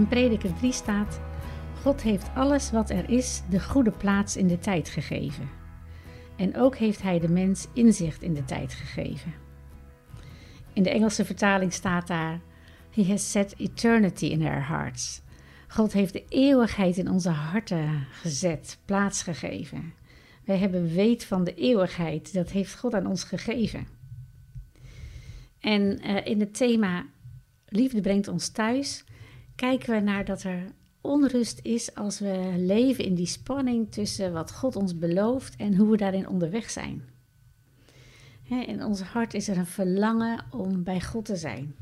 In Prediker 3 staat: God heeft alles wat er is de goede plaats in de tijd gegeven. En ook heeft Hij de mens inzicht in de tijd gegeven. In de Engelse vertaling staat daar: He has set eternity in our hearts. God heeft de eeuwigheid in onze harten gezet, plaatsgegeven. Wij hebben weet van de eeuwigheid, dat heeft God aan ons gegeven. En uh, in het thema Liefde brengt ons thuis, kijken we naar dat er onrust is als we leven in die spanning tussen wat God ons belooft en hoe we daarin onderweg zijn. in ons hart is er een verlangen om bij God te zijn.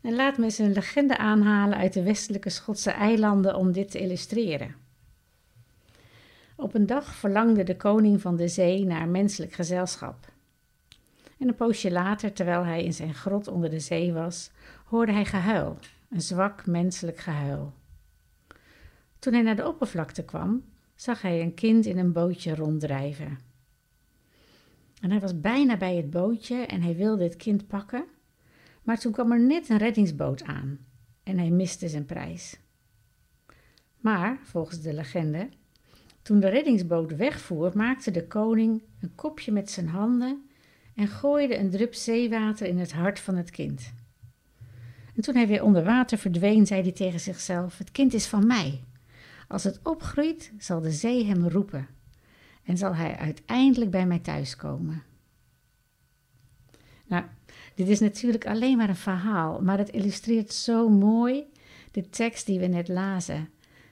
En laat me eens een legende aanhalen uit de westelijke Schotse eilanden om dit te illustreren. Op een dag verlangde de koning van de zee naar menselijk gezelschap. En een poosje later, terwijl hij in zijn grot onder de zee was, hoorde hij gehuil, een zwak menselijk gehuil. Toen hij naar de oppervlakte kwam, zag hij een kind in een bootje ronddrijven. En hij was bijna bij het bootje en hij wilde het kind pakken, maar toen kwam er net een reddingsboot aan en hij miste zijn prijs. Maar, volgens de legende, toen de reddingsboot wegvoer, maakte de koning een kopje met zijn handen en gooide een drup zeewater in het hart van het kind. En toen hij weer onder water verdween, zei hij tegen zichzelf: Het kind is van mij. Als het opgroeit, zal de zee hem roepen en zal hij uiteindelijk bij mij thuiskomen. Nou, dit is natuurlijk alleen maar een verhaal, maar het illustreert zo mooi de tekst die we net lazen.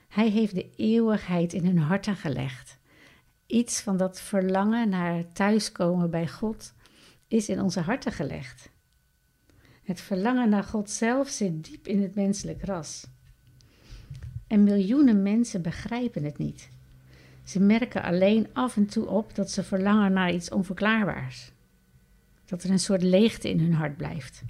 Hij heeft de eeuwigheid in hun harten gelegd. Iets van dat verlangen naar thuiskomen bij God is in onze harten gelegd. Het verlangen naar God zelf zit diep in het menselijk ras. En miljoenen mensen begrijpen het niet. Ze merken alleen af en toe op dat ze verlangen naar iets onverklaarbaars. Dat er een soort leegte in hun hart blijft.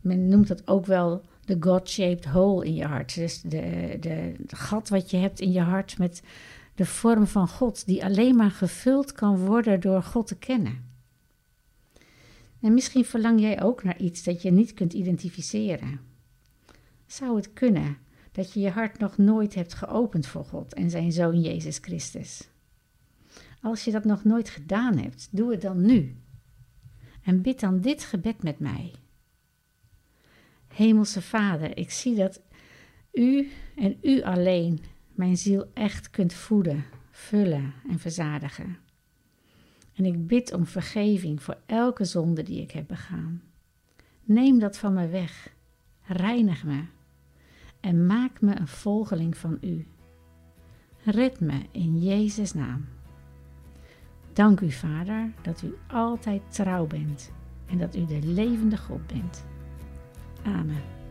Men noemt dat ook wel de God-shaped hole in je hart. Dus de, de, de gat wat je hebt in je hart met de vorm van God, die alleen maar gevuld kan worden door God te kennen. En misschien verlang jij ook naar iets dat je niet kunt identificeren. Zou het kunnen dat je je hart nog nooit hebt geopend voor God en zijn Zoon Jezus Christus? Als je dat nog nooit gedaan hebt, doe het dan nu. En bid dan dit gebed met mij. Hemelse Vader, ik zie dat U en U alleen mijn ziel echt kunt voeden, vullen en verzadigen. En ik bid om vergeving voor elke zonde die ik heb begaan. Neem dat van me weg, reinig me en maak me een volgeling van U. Red me in Jezus' naam. Dank u, Vader, dat u altijd trouw bent en dat u de levende God bent. Amen.